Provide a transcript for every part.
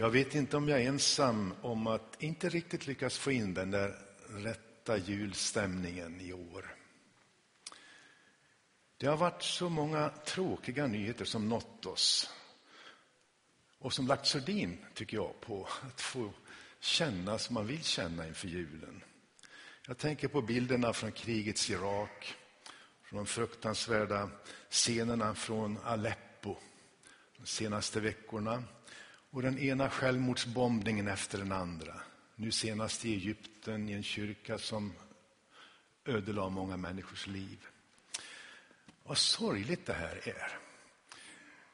Jag vet inte om jag är ensam om att inte riktigt lyckas få in den där rätta julstämningen i år. Det har varit så många tråkiga nyheter som nått oss och som lagt sordin, tycker jag, på att få känna som man vill känna inför julen. Jag tänker på bilderna från krigets Irak, från de fruktansvärda scenerna från Aleppo de senaste veckorna och den ena självmordsbombningen efter den andra. Nu senast i Egypten i en kyrka som ödelade många människors liv. Vad sorgligt det här är.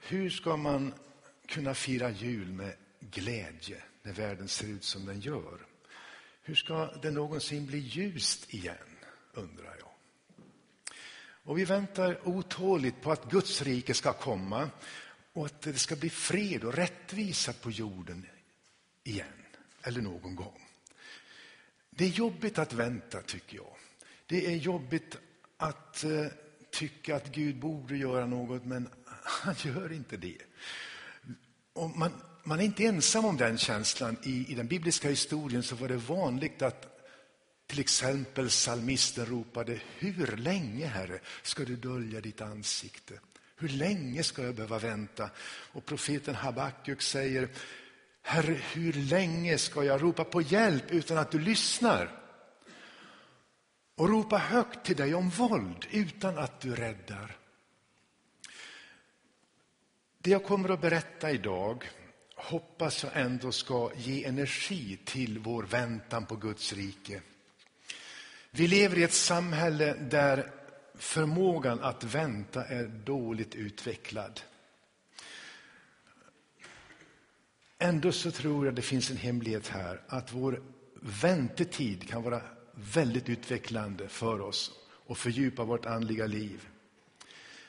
Hur ska man kunna fira jul med glädje när världen ser ut som den gör? Hur ska det någonsin bli ljust igen, undrar jag. Och vi väntar otåligt på att Guds rike ska komma och att det ska bli fred och rättvisa på jorden igen, eller någon gång. Det är jobbigt att vänta, tycker jag. Det är jobbigt att eh, tycka att Gud borde göra något, men han gör inte det. Och man, man är inte ensam om den känslan. I, I den bibliska historien så var det vanligt att till exempel psalmisten ropade Hur länge, Herre, ska du dölja ditt ansikte? Hur länge ska jag behöva vänta? Och profeten Habakuk säger Herre, hur länge ska jag ropa på hjälp utan att du lyssnar? Och ropa högt till dig om våld utan att du räddar. Det jag kommer att berätta idag hoppas jag ändå ska ge energi till vår väntan på Guds rike. Vi lever i ett samhälle där förmågan att vänta är dåligt utvecklad. Ändå så tror jag det finns en hemlighet här, att vår väntetid kan vara väldigt utvecklande för oss och fördjupa vårt andliga liv.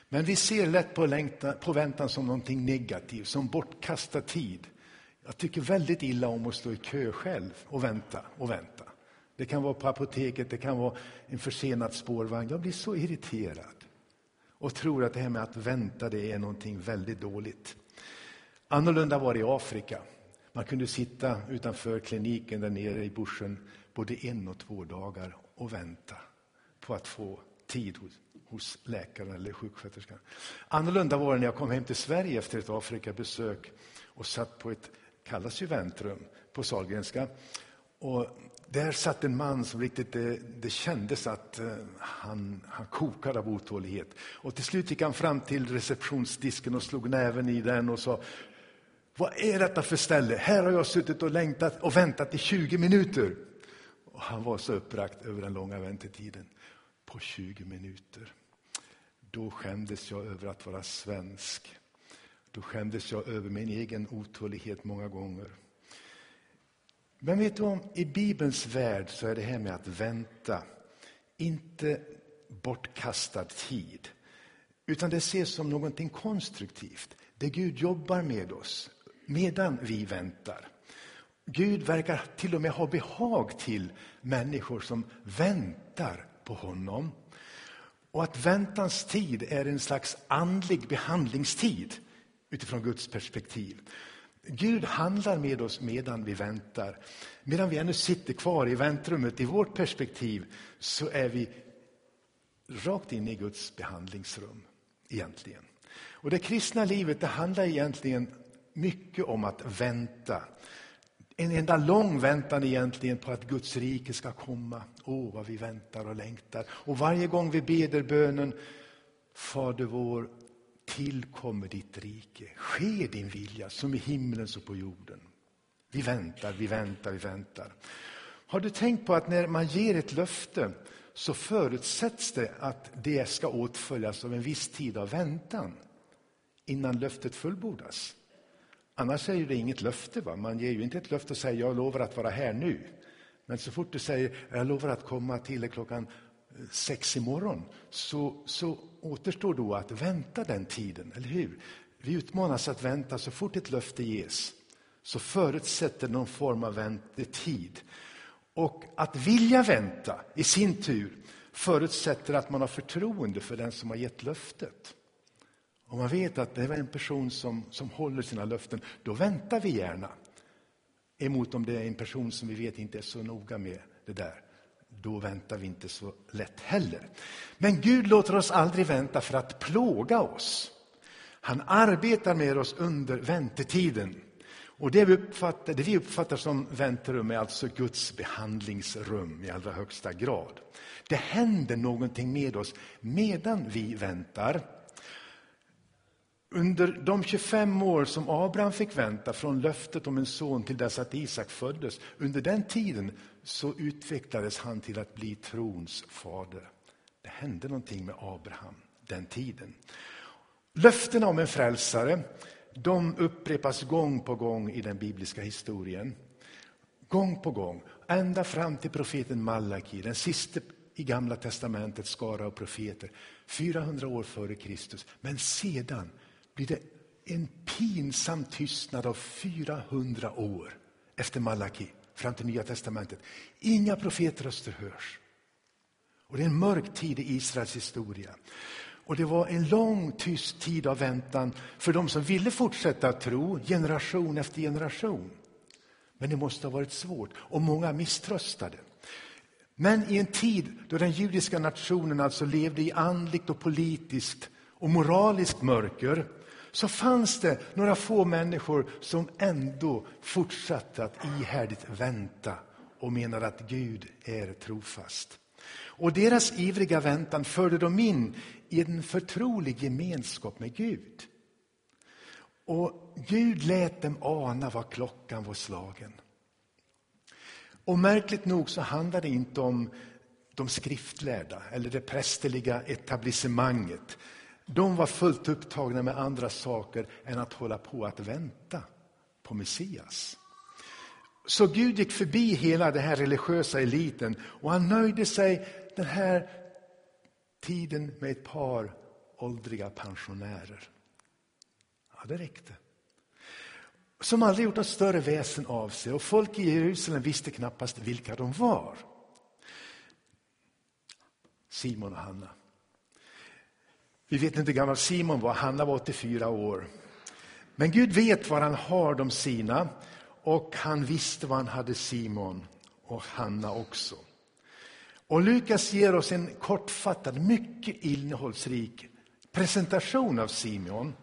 Men vi ser lätt på, längtan, på väntan som någonting negativt, som bortkastad tid. Jag tycker väldigt illa om att stå i kö själv och vänta och vänta. Det kan vara på apoteket, det kan vara en försenad spårvagn. Jag blir så irriterad och tror att det här med att vänta det är någonting väldigt dåligt. Annorlunda var det i Afrika. Man kunde sitta utanför kliniken där nere i bushen både en och två dagar och vänta på att få tid hos, hos läkaren eller sjuksköterskan. Annorlunda var det när jag kom hem till Sverige efter ett Afrikabesök och satt på ett, kallas ju väntrum, på Sahlgrenska. Och där satt en man som riktigt, det, det kändes att eh, han, han kokade av otålighet. Och till slut gick han fram till receptionsdisken och slog näven i den och sa Vad är detta för ställe? Här har jag suttit och längtat och väntat i 20 minuter. Och han var så uppbragt över den långa väntetiden. På 20 minuter. Då skämdes jag över att vara svensk. Då skämdes jag över min egen otålighet många gånger. Men vet du om, i Bibelns värld så är det här med att vänta inte bortkastad tid. Utan det ses som någonting konstruktivt. Det Gud jobbar med oss medan vi väntar. Gud verkar till och med ha behag till människor som väntar på honom. Och att väntans tid är en slags andlig behandlingstid utifrån Guds perspektiv. Gud handlar med oss medan vi väntar. Medan vi ännu sitter kvar i väntrummet, i vårt perspektiv, så är vi rakt in i Guds behandlingsrum, egentligen. Och det kristna livet det handlar egentligen mycket om att vänta. En enda lång väntan egentligen på att Guds rike ska komma. Åh, oh, vad vi väntar och längtar. Och varje gång vi beder bönen Fader vår, tillkommer ditt rike. Ske din vilja som i himlen så på jorden. Vi väntar, vi väntar, vi väntar. Har du tänkt på att när man ger ett löfte så förutsätts det att det ska åtföljas av en viss tid av väntan innan löftet fullbordas? Annars är det inget löfte. Va? Man ger ju inte ett löfte och säger jag lovar att vara här nu. Men så fort du säger jag lovar att komma till klockan sex imorgon så, så återstår då att vänta den tiden, eller hur? Vi utmanas att vänta så fort ett löfte ges så förutsätter någon form av väntetid. Och att vilja vänta i sin tur förutsätter att man har förtroende för den som har gett löftet. Om man vet att det är en person som, som håller sina löften, då väntar vi gärna. Emot om det är en person som vi vet inte är så noga med det där. Då väntar vi inte så lätt heller. Men Gud låter oss aldrig vänta för att plåga oss. Han arbetar med oss under väntetiden. Och det vi, uppfattar, det vi uppfattar som väntrum är alltså Guds behandlingsrum i allra högsta grad. Det händer någonting med oss medan vi väntar. Under de 25 år som Abraham fick vänta från löftet om en son till dess att Isak föddes, under den tiden så utvecklades han till att bli trons fader. Det hände någonting med Abraham den tiden. Löftena om en frälsare de upprepas gång på gång i den bibliska historien. Gång på gång, ända fram till profeten Malaki, den sista i Gamla testamentets skara av profeter, 400 år före Kristus. Men sedan blir det en pinsam tystnad av 400 år efter Malaki, fram till Nya testamentet. Inga profetröster hörs. Och det är en mörk tid i Israels historia. Och det var en lång tyst tid av väntan för de som ville fortsätta att tro, generation efter generation. Men det måste ha varit svårt och många misströstade. Men i en tid då den judiska nationen alltså levde i andligt och politiskt och moraliskt mörker så fanns det några få människor som ändå fortsatte att ihärdigt vänta och menade att Gud är trofast. Och deras ivriga väntan förde dem in i en förtrolig gemenskap med Gud. Och Gud lät dem ana vad klockan var slagen. Och märkligt nog så handlar det inte om de skriftlärda eller det prästerliga etablissemanget. De var fullt upptagna med andra saker än att hålla på att vänta på Messias. Så Gud gick förbi hela den här religiösa eliten och han nöjde sig den här tiden med ett par åldriga pensionärer. Ja, det räckte. Som aldrig gjort något större väsen av sig och folk i Jerusalem visste knappast vilka de var. Simon och Hanna. Vi vet inte hur gammal Simon var, Hanna var 84 år. Men Gud vet var han har de sina och han visste var han hade Simon och Hanna också. Och Lukas ger oss en kortfattad, mycket innehållsrik presentation av Simeon.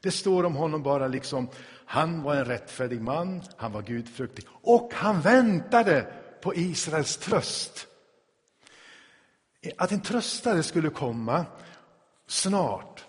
Det står om honom bara liksom, han var en rättfärdig man, han var gudfruktig och han väntade på Israels tröst. Att en tröstare skulle komma snart,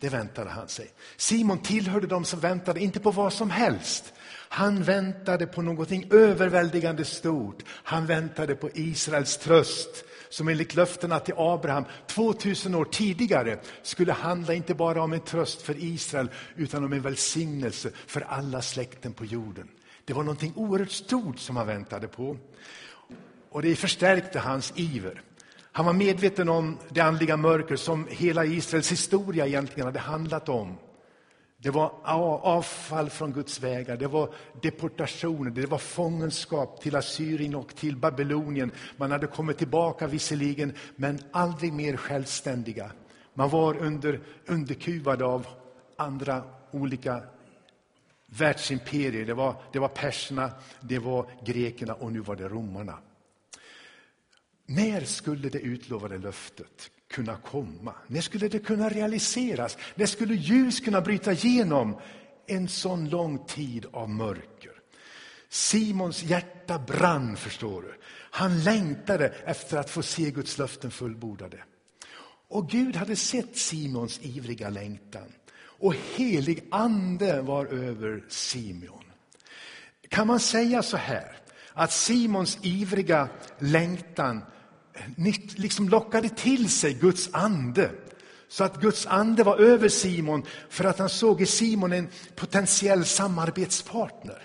det väntade han sig. Simon tillhörde de som väntade, inte på vad som helst, han väntade på någonting överväldigande stort. Han väntade på Israels tröst som enligt löftena till Abraham 2000 år tidigare skulle handla inte bara om en tröst för Israel utan om en välsignelse för alla släkten på jorden. Det var någonting oerhört stort som han väntade på. Och det förstärkte hans iver. Han var medveten om det andliga mörker som hela Israels historia egentligen hade handlat om. Det var avfall från Guds vägar, det var deportationer, det var fångenskap till Assyrien och till Babylonien. Man hade kommit tillbaka visserligen, men aldrig mer självständiga. Man var under, underkuvad av andra olika världsimperier. Det var, det var perserna, det var grekerna och nu var det romarna. När skulle det utlovade löftet kunna komma? När skulle det kunna realiseras? När skulle ljus kunna bryta igenom en sån lång tid av mörker? Simons hjärta brann, förstår du. Han längtade efter att få se Guds löften fullbordade. Och Gud hade sett Simons ivriga längtan och helig ande var över Simon. Kan man säga så här, att Simons ivriga längtan liksom lockade till sig Guds ande. Så att Guds ande var över Simon för att han såg i Simon en potentiell samarbetspartner.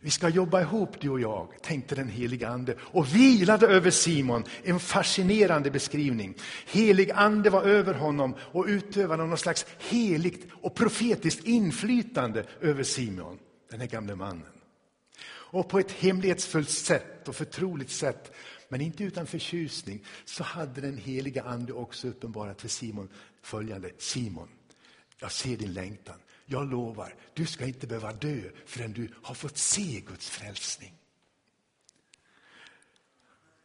Vi ska jobba ihop du och jag, tänkte den heliga ande och vilade över Simon. En fascinerande beskrivning. Helig ande var över honom och utövade någon slags heligt och profetiskt inflytande över Simon, den här gamle mannen. Och på ett hemlighetsfullt sätt och förtroligt sätt men inte utan förtjusning, så hade den heliga ande också uppenbarat för Simon följande. Simon, jag ser din längtan. jag lovar, du ska inte behöva dö förrän du har fått se Guds frälsning.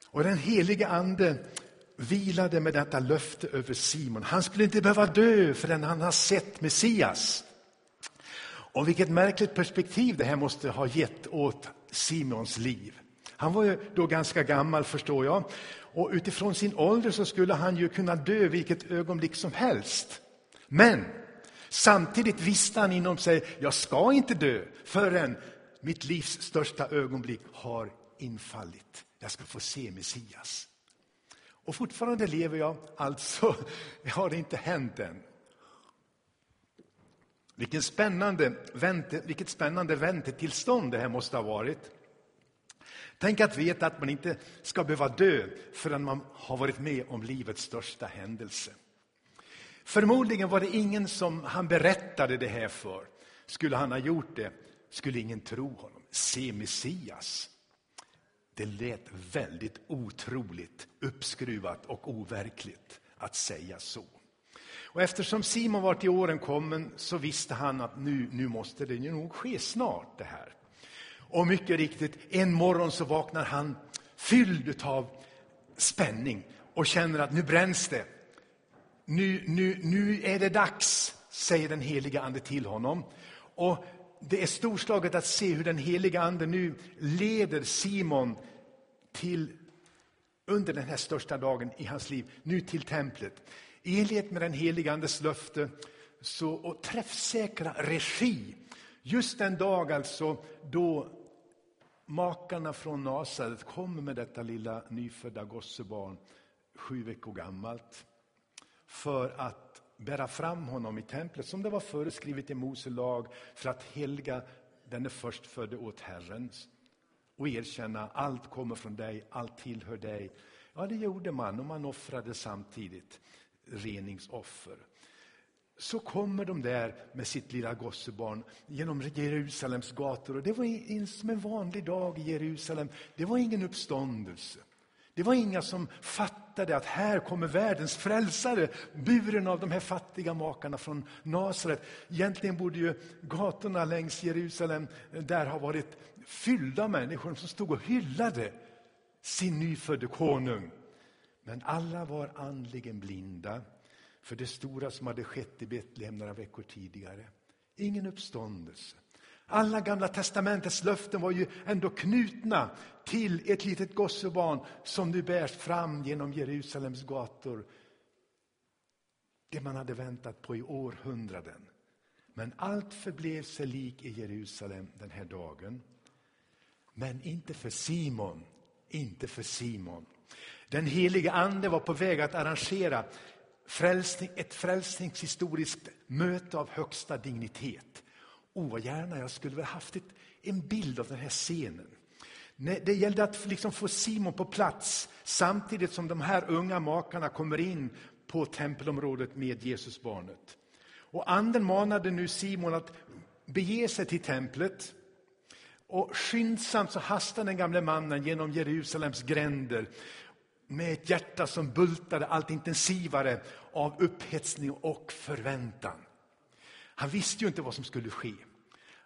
Och den helige ande vilade med detta löfte över Simon. Han skulle inte behöva dö förrän han har sett Messias. Och vilket märkligt perspektiv det här måste ha gett åt Simons liv. Han var ju då ganska gammal förstår jag. Och utifrån sin ålder så skulle han ju kunna dö vilket ögonblick som helst. Men samtidigt visste han inom sig, jag ska inte dö förrän mitt livs största ögonblick har infallit. Jag ska få se Messias. Och fortfarande lever jag, alltså har det inte hänt än. Vilken spännande vänte, vilket spännande väntetillstånd det här måste ha varit. Tänk att veta att man inte ska behöva dö förrän man har varit med om livets största händelse. Förmodligen var det ingen som han berättade det här för. Skulle han ha gjort det skulle ingen tro honom. Se Messias. Det lät väldigt otroligt, uppskruvat och overkligt att säga så. Och eftersom Simon var till åren kommen så visste han att nu, nu måste det nog ske snart det här. Och mycket riktigt, en morgon så vaknar han fylld av spänning och känner att nu bränns det. Nu, nu, nu är det dags, säger den heliga ande till honom. Och det är storslaget att se hur den heliga ande nu leder Simon till, under den här största dagen i hans liv, nu till templet. I enlighet med den heliga Andes löfte så, och träffsäkra regi. Just den dag alltså då makarna från Nasaret kommer med detta lilla nyfödda gossebarn, sju veckor gammalt, för att bära fram honom i templet, som det var föreskrivet i Mose lag, för att helga denne förstfödde åt Herren och erkänna allt kommer från dig, allt tillhör dig. Ja, det gjorde man och man offrade samtidigt reningsoffer. Så kommer de där med sitt lilla gossebarn genom Jerusalems gator. Och det var som en vanlig dag i Jerusalem. Det var ingen uppståndelse. Det var inga som fattade att här kommer världens frälsare, buren av de här fattiga makarna från Nasaret. Egentligen borde ju gatorna längs Jerusalem där ha varit fyllda av människor som stod och hyllade sin nyfödde konung. Men alla var andligen blinda för det stora som hade skett i Betlehem några veckor tidigare. Ingen uppståndelse. Alla gamla testamentets löften var ju ändå knutna till ett litet gossebarn som nu bärs fram genom Jerusalems gator. Det man hade väntat på i århundraden. Men allt förblev sig lik i Jerusalem den här dagen. Men inte för Simon, inte för Simon. Den helige ande var på väg att arrangera frälsning, ett frälsningshistoriskt möte av högsta dignitet. Oh, vad gärna jag skulle väl haft ett, en bild av den här scenen. Det gällde att liksom få Simon på plats samtidigt som de här unga makarna kommer in på tempelområdet med Jesusbarnet. Och anden manade nu Simon att bege sig till templet. Och skyndsamt så hastar den gamle mannen genom Jerusalems gränder med ett hjärta som bultade allt intensivare av upphetsning och förväntan. Han visste ju inte vad som skulle ske.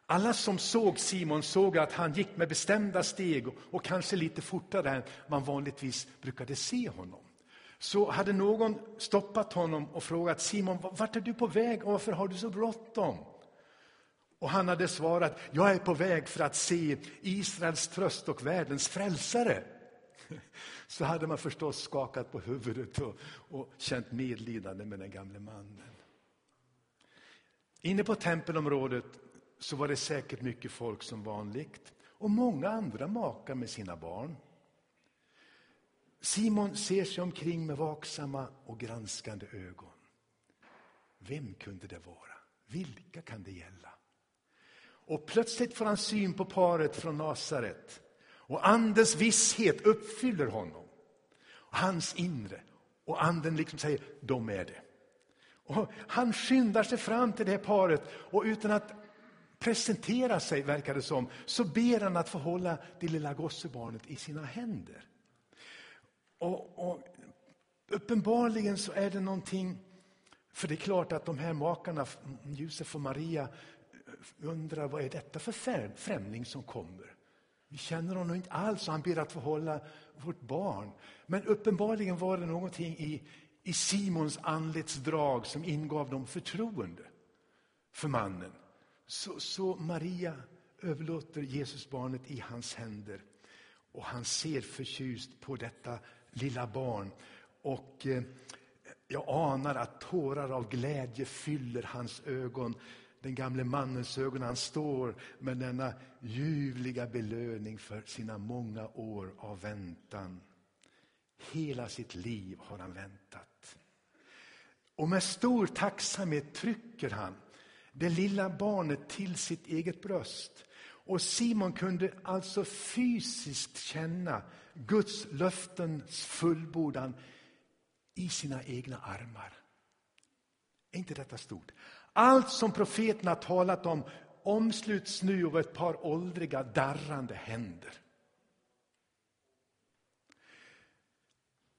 Alla som såg Simon såg att han gick med bestämda steg och kanske lite fortare än man vanligtvis brukade se honom. Så hade någon stoppat honom och frågat Simon, vart är du på väg och varför har du så bråttom? Och han hade svarat, jag är på väg för att se Israels tröst och världens frälsare så hade man förstås skakat på huvudet och, och känt medlidande med den gamle mannen. Inne på tempelområdet så var det säkert mycket folk som vanligt och många andra makar med sina barn. Simon ser sig omkring med vaksamma och granskande ögon. Vem kunde det vara? Vilka kan det gälla? Och plötsligt får han syn på paret från Nasaret och andens visshet uppfyller honom. Hans inre. Och anden liksom säger, de är det. Och han skyndar sig fram till det här paret och utan att presentera sig, verkar det som, så ber han att få hålla det lilla gossebarnet i sina händer. Och, och Uppenbarligen så är det någonting För det är klart att de här makarna, Josef och Maria, undrar vad är detta för främling som kommer? Vi känner honom inte alls och han ber att få hålla vårt barn. Men uppenbarligen var det någonting i, i Simons anletsdrag som ingav dem förtroende för mannen. Så, så Maria överlåter Jesusbarnet i hans händer och han ser förtjust på detta lilla barn. Och eh, jag anar att tårar av glädje fyller hans ögon den gamle mannens ögon. Han står med denna ljuvliga belöning för sina många år av väntan. Hela sitt liv har han väntat. Och med stor tacksamhet trycker han det lilla barnet till sitt eget bröst. Och Simon kunde alltså fysiskt känna Guds löftens fullbordan i sina egna armar. Är inte detta stort? Allt som profeterna talat om omsluts nu av ett par åldriga darrande händer.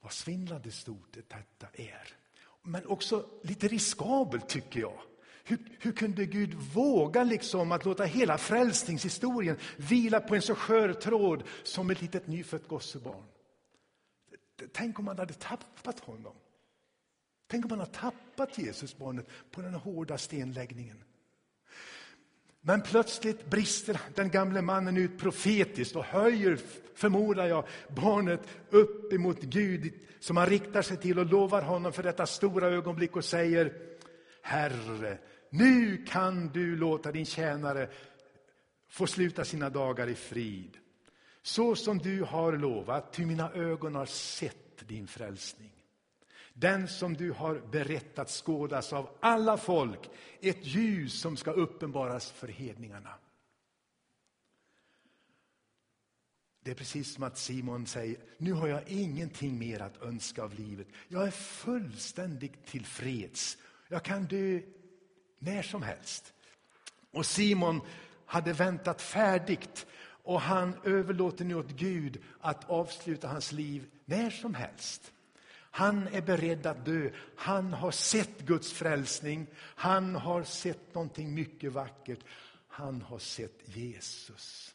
Vad svindlande stort detta är. Men också lite riskabelt tycker jag. Hur, hur, kunde Gud våga liksom att låta hela frälsningshistorien vila på en så skör tråd som ett litet nyfött gossebarn? Tänk om man hade tappat honom. Tänk om man har tappat Jesusbarnet på den hårda stenläggningen. Men plötsligt brister den gamle mannen ut profetiskt och höjer, förmodar jag, barnet upp emot Gud som han riktar sig till och lovar honom för detta stora ögonblick och säger Herre, nu kan du låta din tjänare få sluta sina dagar i frid. Så som du har lovat, ty mina ögon har sett din frälsning. Den som du har berättat skådas av alla folk, ett ljus som ska uppenbaras för hedningarna. Det är precis som att Simon säger, nu har jag ingenting mer att önska av livet. Jag är fullständigt tillfreds. Jag kan dö när som helst. Och Simon hade väntat färdigt och han överlåter nu åt Gud att avsluta hans liv när som helst. Han är beredd att dö. Han har sett Guds frälsning. Han har sett någonting mycket vackert. Han har sett Jesus.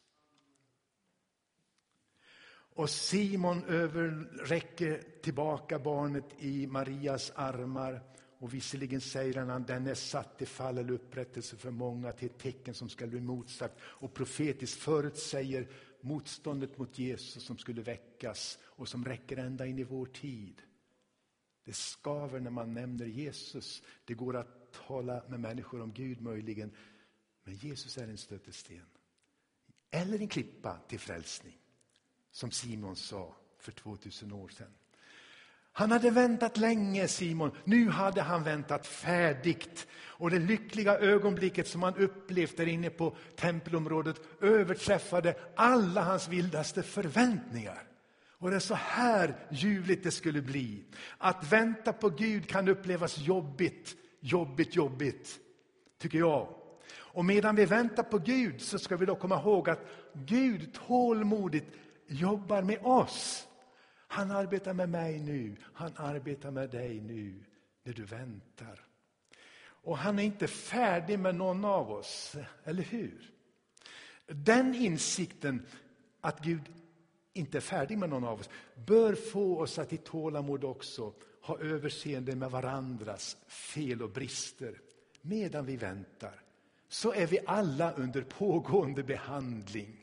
Och Simon överräcker tillbaka barnet i Marias armar. Och visserligen säger han att den är satt i fall eller upprättelse för många till ett tecken som ska bli motsagt. Och profetiskt förutsäger motståndet mot Jesus som skulle väckas och som räcker ända in i vår tid. Det skaver när man nämner Jesus. Det går att tala med människor om Gud möjligen. Men Jesus är en stötesten. Eller en klippa till frälsning. Som Simon sa för 2000 år sedan. Han hade väntat länge, Simon. Nu hade han väntat färdigt. Och det lyckliga ögonblicket som han upplevt där inne på tempelområdet överträffade alla hans vildaste förväntningar. Och det är så här ljuvligt det skulle bli. Att vänta på Gud kan upplevas jobbigt, jobbigt, jobbigt, tycker jag. Och medan vi väntar på Gud så ska vi då komma ihåg att Gud tålmodigt jobbar med oss. Han arbetar med mig nu, han arbetar med dig nu när du väntar. Och han är inte färdig med någon av oss, eller hur? Den insikten att Gud inte är färdig med någon av oss, bör få oss att i tålamod också ha överseende med varandras fel och brister medan vi väntar. Så är vi alla under pågående behandling.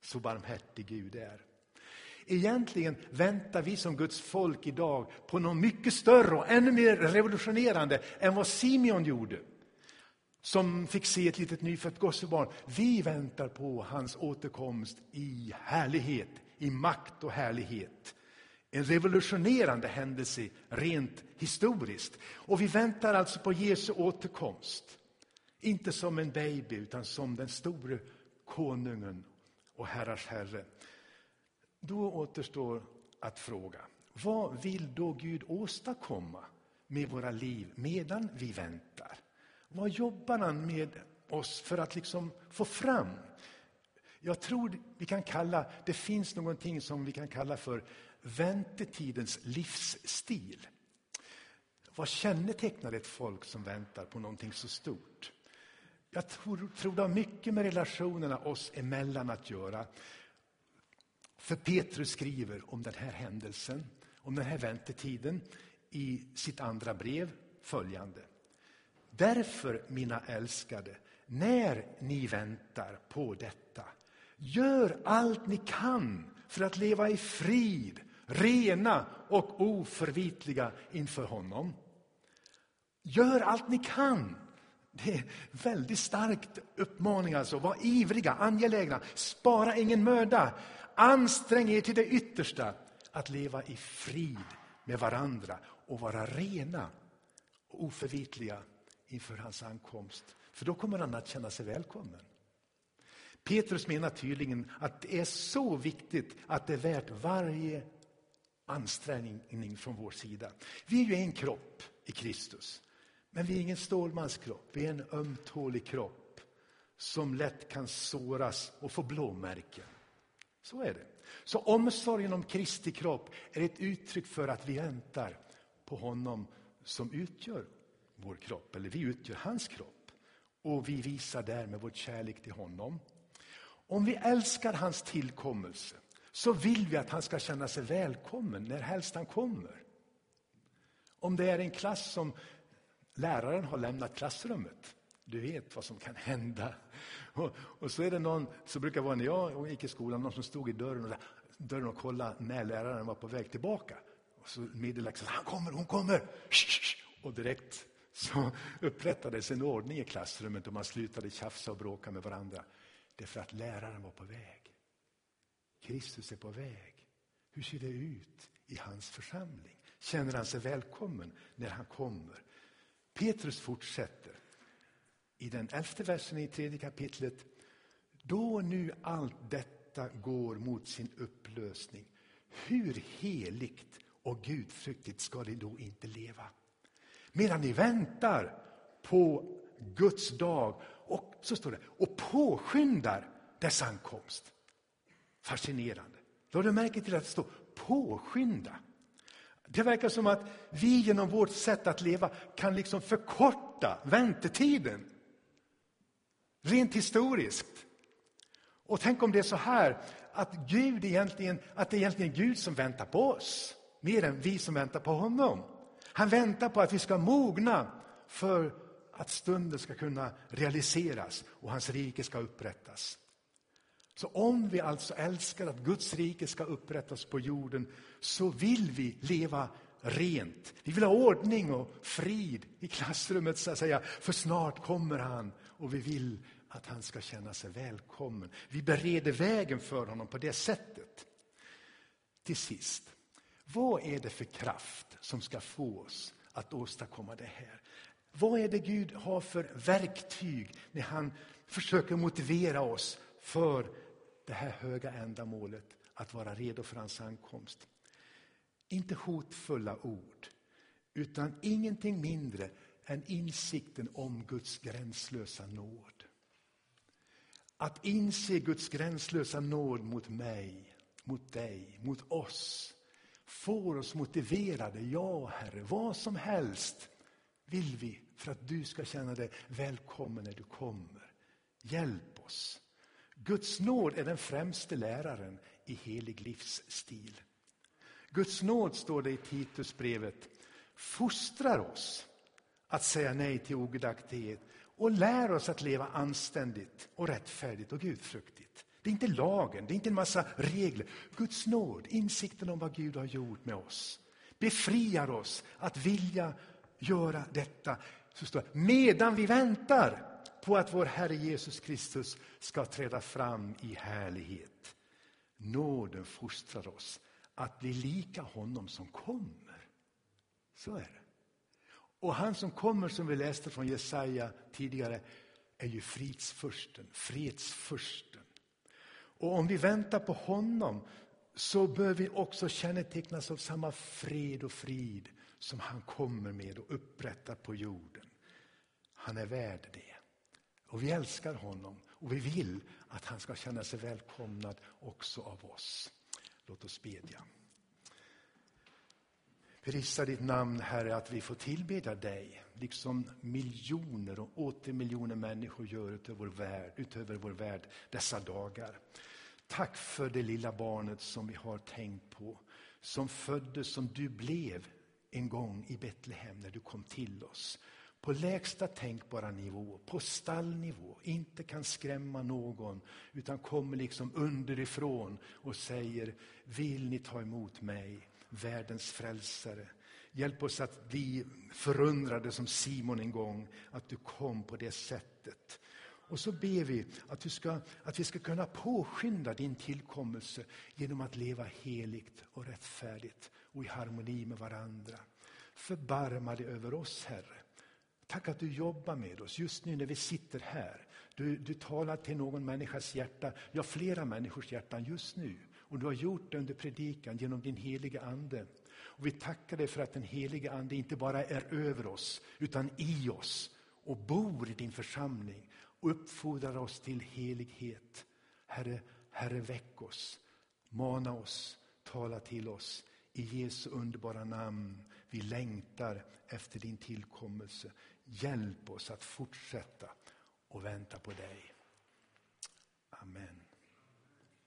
Så barmhärtig Gud är. Egentligen väntar vi som Guds folk idag på något mycket större och ännu mer revolutionerande än vad Simeon gjorde som fick se ett litet nyfött gossebarn. Vi väntar på hans återkomst i härlighet, i makt och härlighet. En revolutionerande händelse rent historiskt. Och vi väntar alltså på Jesu återkomst. Inte som en baby utan som den store konungen och herrars herre. Då återstår att fråga, vad vill då Gud åstadkomma med våra liv medan vi väntar? Vad jobbar han med oss för att liksom få fram? Jag tror vi kan kalla, det finns någonting som vi kan kalla för väntetidens livsstil. Vad kännetecknar ett folk som väntar på någonting så stort? Jag tror, tror det har mycket med relationerna oss emellan att göra. För Petrus skriver om den här händelsen, om den här väntetiden i sitt andra brev följande. Därför, mina älskade, när ni väntar på detta, gör allt ni kan för att leva i frid, rena och oförvitliga inför honom. Gör allt ni kan. Det är väldigt starkt uppmaning alltså. Var ivriga, angelägna, spara ingen möda. Ansträng er till det yttersta att leva i frid med varandra och vara rena och oförvitliga inför hans ankomst. För då kommer han att känna sig välkommen. Petrus menar tydligen att det är så viktigt att det är värt varje ansträngning från vår sida. Vi är ju en kropp i Kristus. Men vi är ingen stålmanskropp, vi är en ömtålig kropp som lätt kan såras och få blåmärken. Så är det. Så omsorgen om Kristi kropp är ett uttryck för att vi väntar på honom som utgör vår kropp, eller vi utgör hans kropp. Och vi visar därmed vår kärlek till honom. Om vi älskar hans tillkommelse så vill vi att han ska känna sig välkommen när helst han kommer. Om det är en klass som läraren har lämnat klassrummet. Du vet vad som kan hända. Och, och så är det någon, så brukar vara när jag gick i skolan, någon som stod i dörren och, dörren och kollade när läraren var på väg tillbaka. Och så meddelade han kommer, hon kommer! Och direkt så upprättades en ordning i klassrummet och man slutade tjafsa och bråka med varandra. Det är för att läraren var på väg. Kristus är på väg. Hur ser det ut i hans församling? Känner han sig välkommen när han kommer? Petrus fortsätter i den elfte versen i tredje kapitlet. Då nu allt detta går mot sin upplösning, hur heligt och gudfruktigt ska ni då inte leva? Medan ni väntar på Guds dag och så står det, och påskyndar dess ankomst. Fascinerande. Då har du märke till att det står påskynda. Det verkar som att vi genom vårt sätt att leva kan liksom förkorta väntetiden. Rent historiskt. Och tänk om det är så här att, Gud egentligen, att det är egentligen Gud som väntar på oss, mer än vi som väntar på honom. Han väntar på att vi ska mogna för att stunden ska kunna realiseras och hans rike ska upprättas. Så om vi alltså älskar att Guds rike ska upprättas på jorden så vill vi leva rent. Vi vill ha ordning och frid i klassrummet så att säga, för snart kommer han och vi vill att han ska känna sig välkommen. Vi bereder vägen för honom på det sättet. Till sist, vad är det för kraft som ska få oss att åstadkomma det här? Vad är det Gud har för verktyg när han försöker motivera oss för det här höga ändamålet att vara redo för hans ankomst. Inte hotfulla ord, utan ingenting mindre än insikten om Guds gränslösa nåd. Att inse Guds gränslösa nåd mot mig, mot dig, mot oss får oss motiverade. Ja, Herre, vad som helst vill vi för att du ska känna dig välkommen när du kommer. Hjälp oss. Guds nåd är den främste läraren i helig livsstil. Guds nåd, står det i Titusbrevet, fostrar oss att säga nej till ogudaktighet och lär oss att leva anständigt och rättfärdigt och gudfruktigt. Det är inte lagen, det är inte en massa regler. Guds nåd, insikten om vad Gud har gjort med oss, befriar oss att vilja göra detta. Så står det, medan vi väntar på att vår Herre Jesus Kristus ska träda fram i härlighet. Nåden fostrar oss att bli lika honom som kommer. Så är det. Och han som kommer, som vi läste från Jesaja tidigare, är ju fridsfursten, fredsfursten. Och om vi väntar på honom så bör vi också kännetecknas av samma fred och frid som han kommer med och upprättar på jorden. Han är värd det. Och vi älskar honom och vi vill att han ska känna sig välkomnad också av oss. Låt oss bedja. Prisa ditt namn, Herre, att vi får tillbeda dig, liksom miljoner och åter miljoner människor gör utöver vår, värld, utöver vår värld dessa dagar. Tack för det lilla barnet som vi har tänkt på, som föddes som du blev en gång i Betlehem när du kom till oss. På lägsta tänkbara nivå, på stallnivå, inte kan skrämma någon utan kommer liksom underifrån och säger, vill ni ta emot mig? världens frälsare. Hjälp oss att bli förundrade som Simon en gång, att du kom på det sättet. Och så ber vi att, du ska, att vi ska kunna påskynda din tillkommelse genom att leva heligt och rättfärdigt och i harmoni med varandra. Förbarma dig över oss, Herre. Tack att du jobbar med oss just nu när vi sitter här. Du, du talar till någon människas hjärta, ja flera människors hjärtan just nu. Och du har gjort det under predikan genom din heliga Ande. Och vi tackar dig för att den heliga Ande inte bara är över oss, utan i oss och bor i din församling och uppfordrar oss till helighet. Herre, Herre väck oss, mana oss, tala till oss. I Jesu underbara namn. Vi längtar efter din tillkommelse. Hjälp oss att fortsätta och vänta på dig. Amen.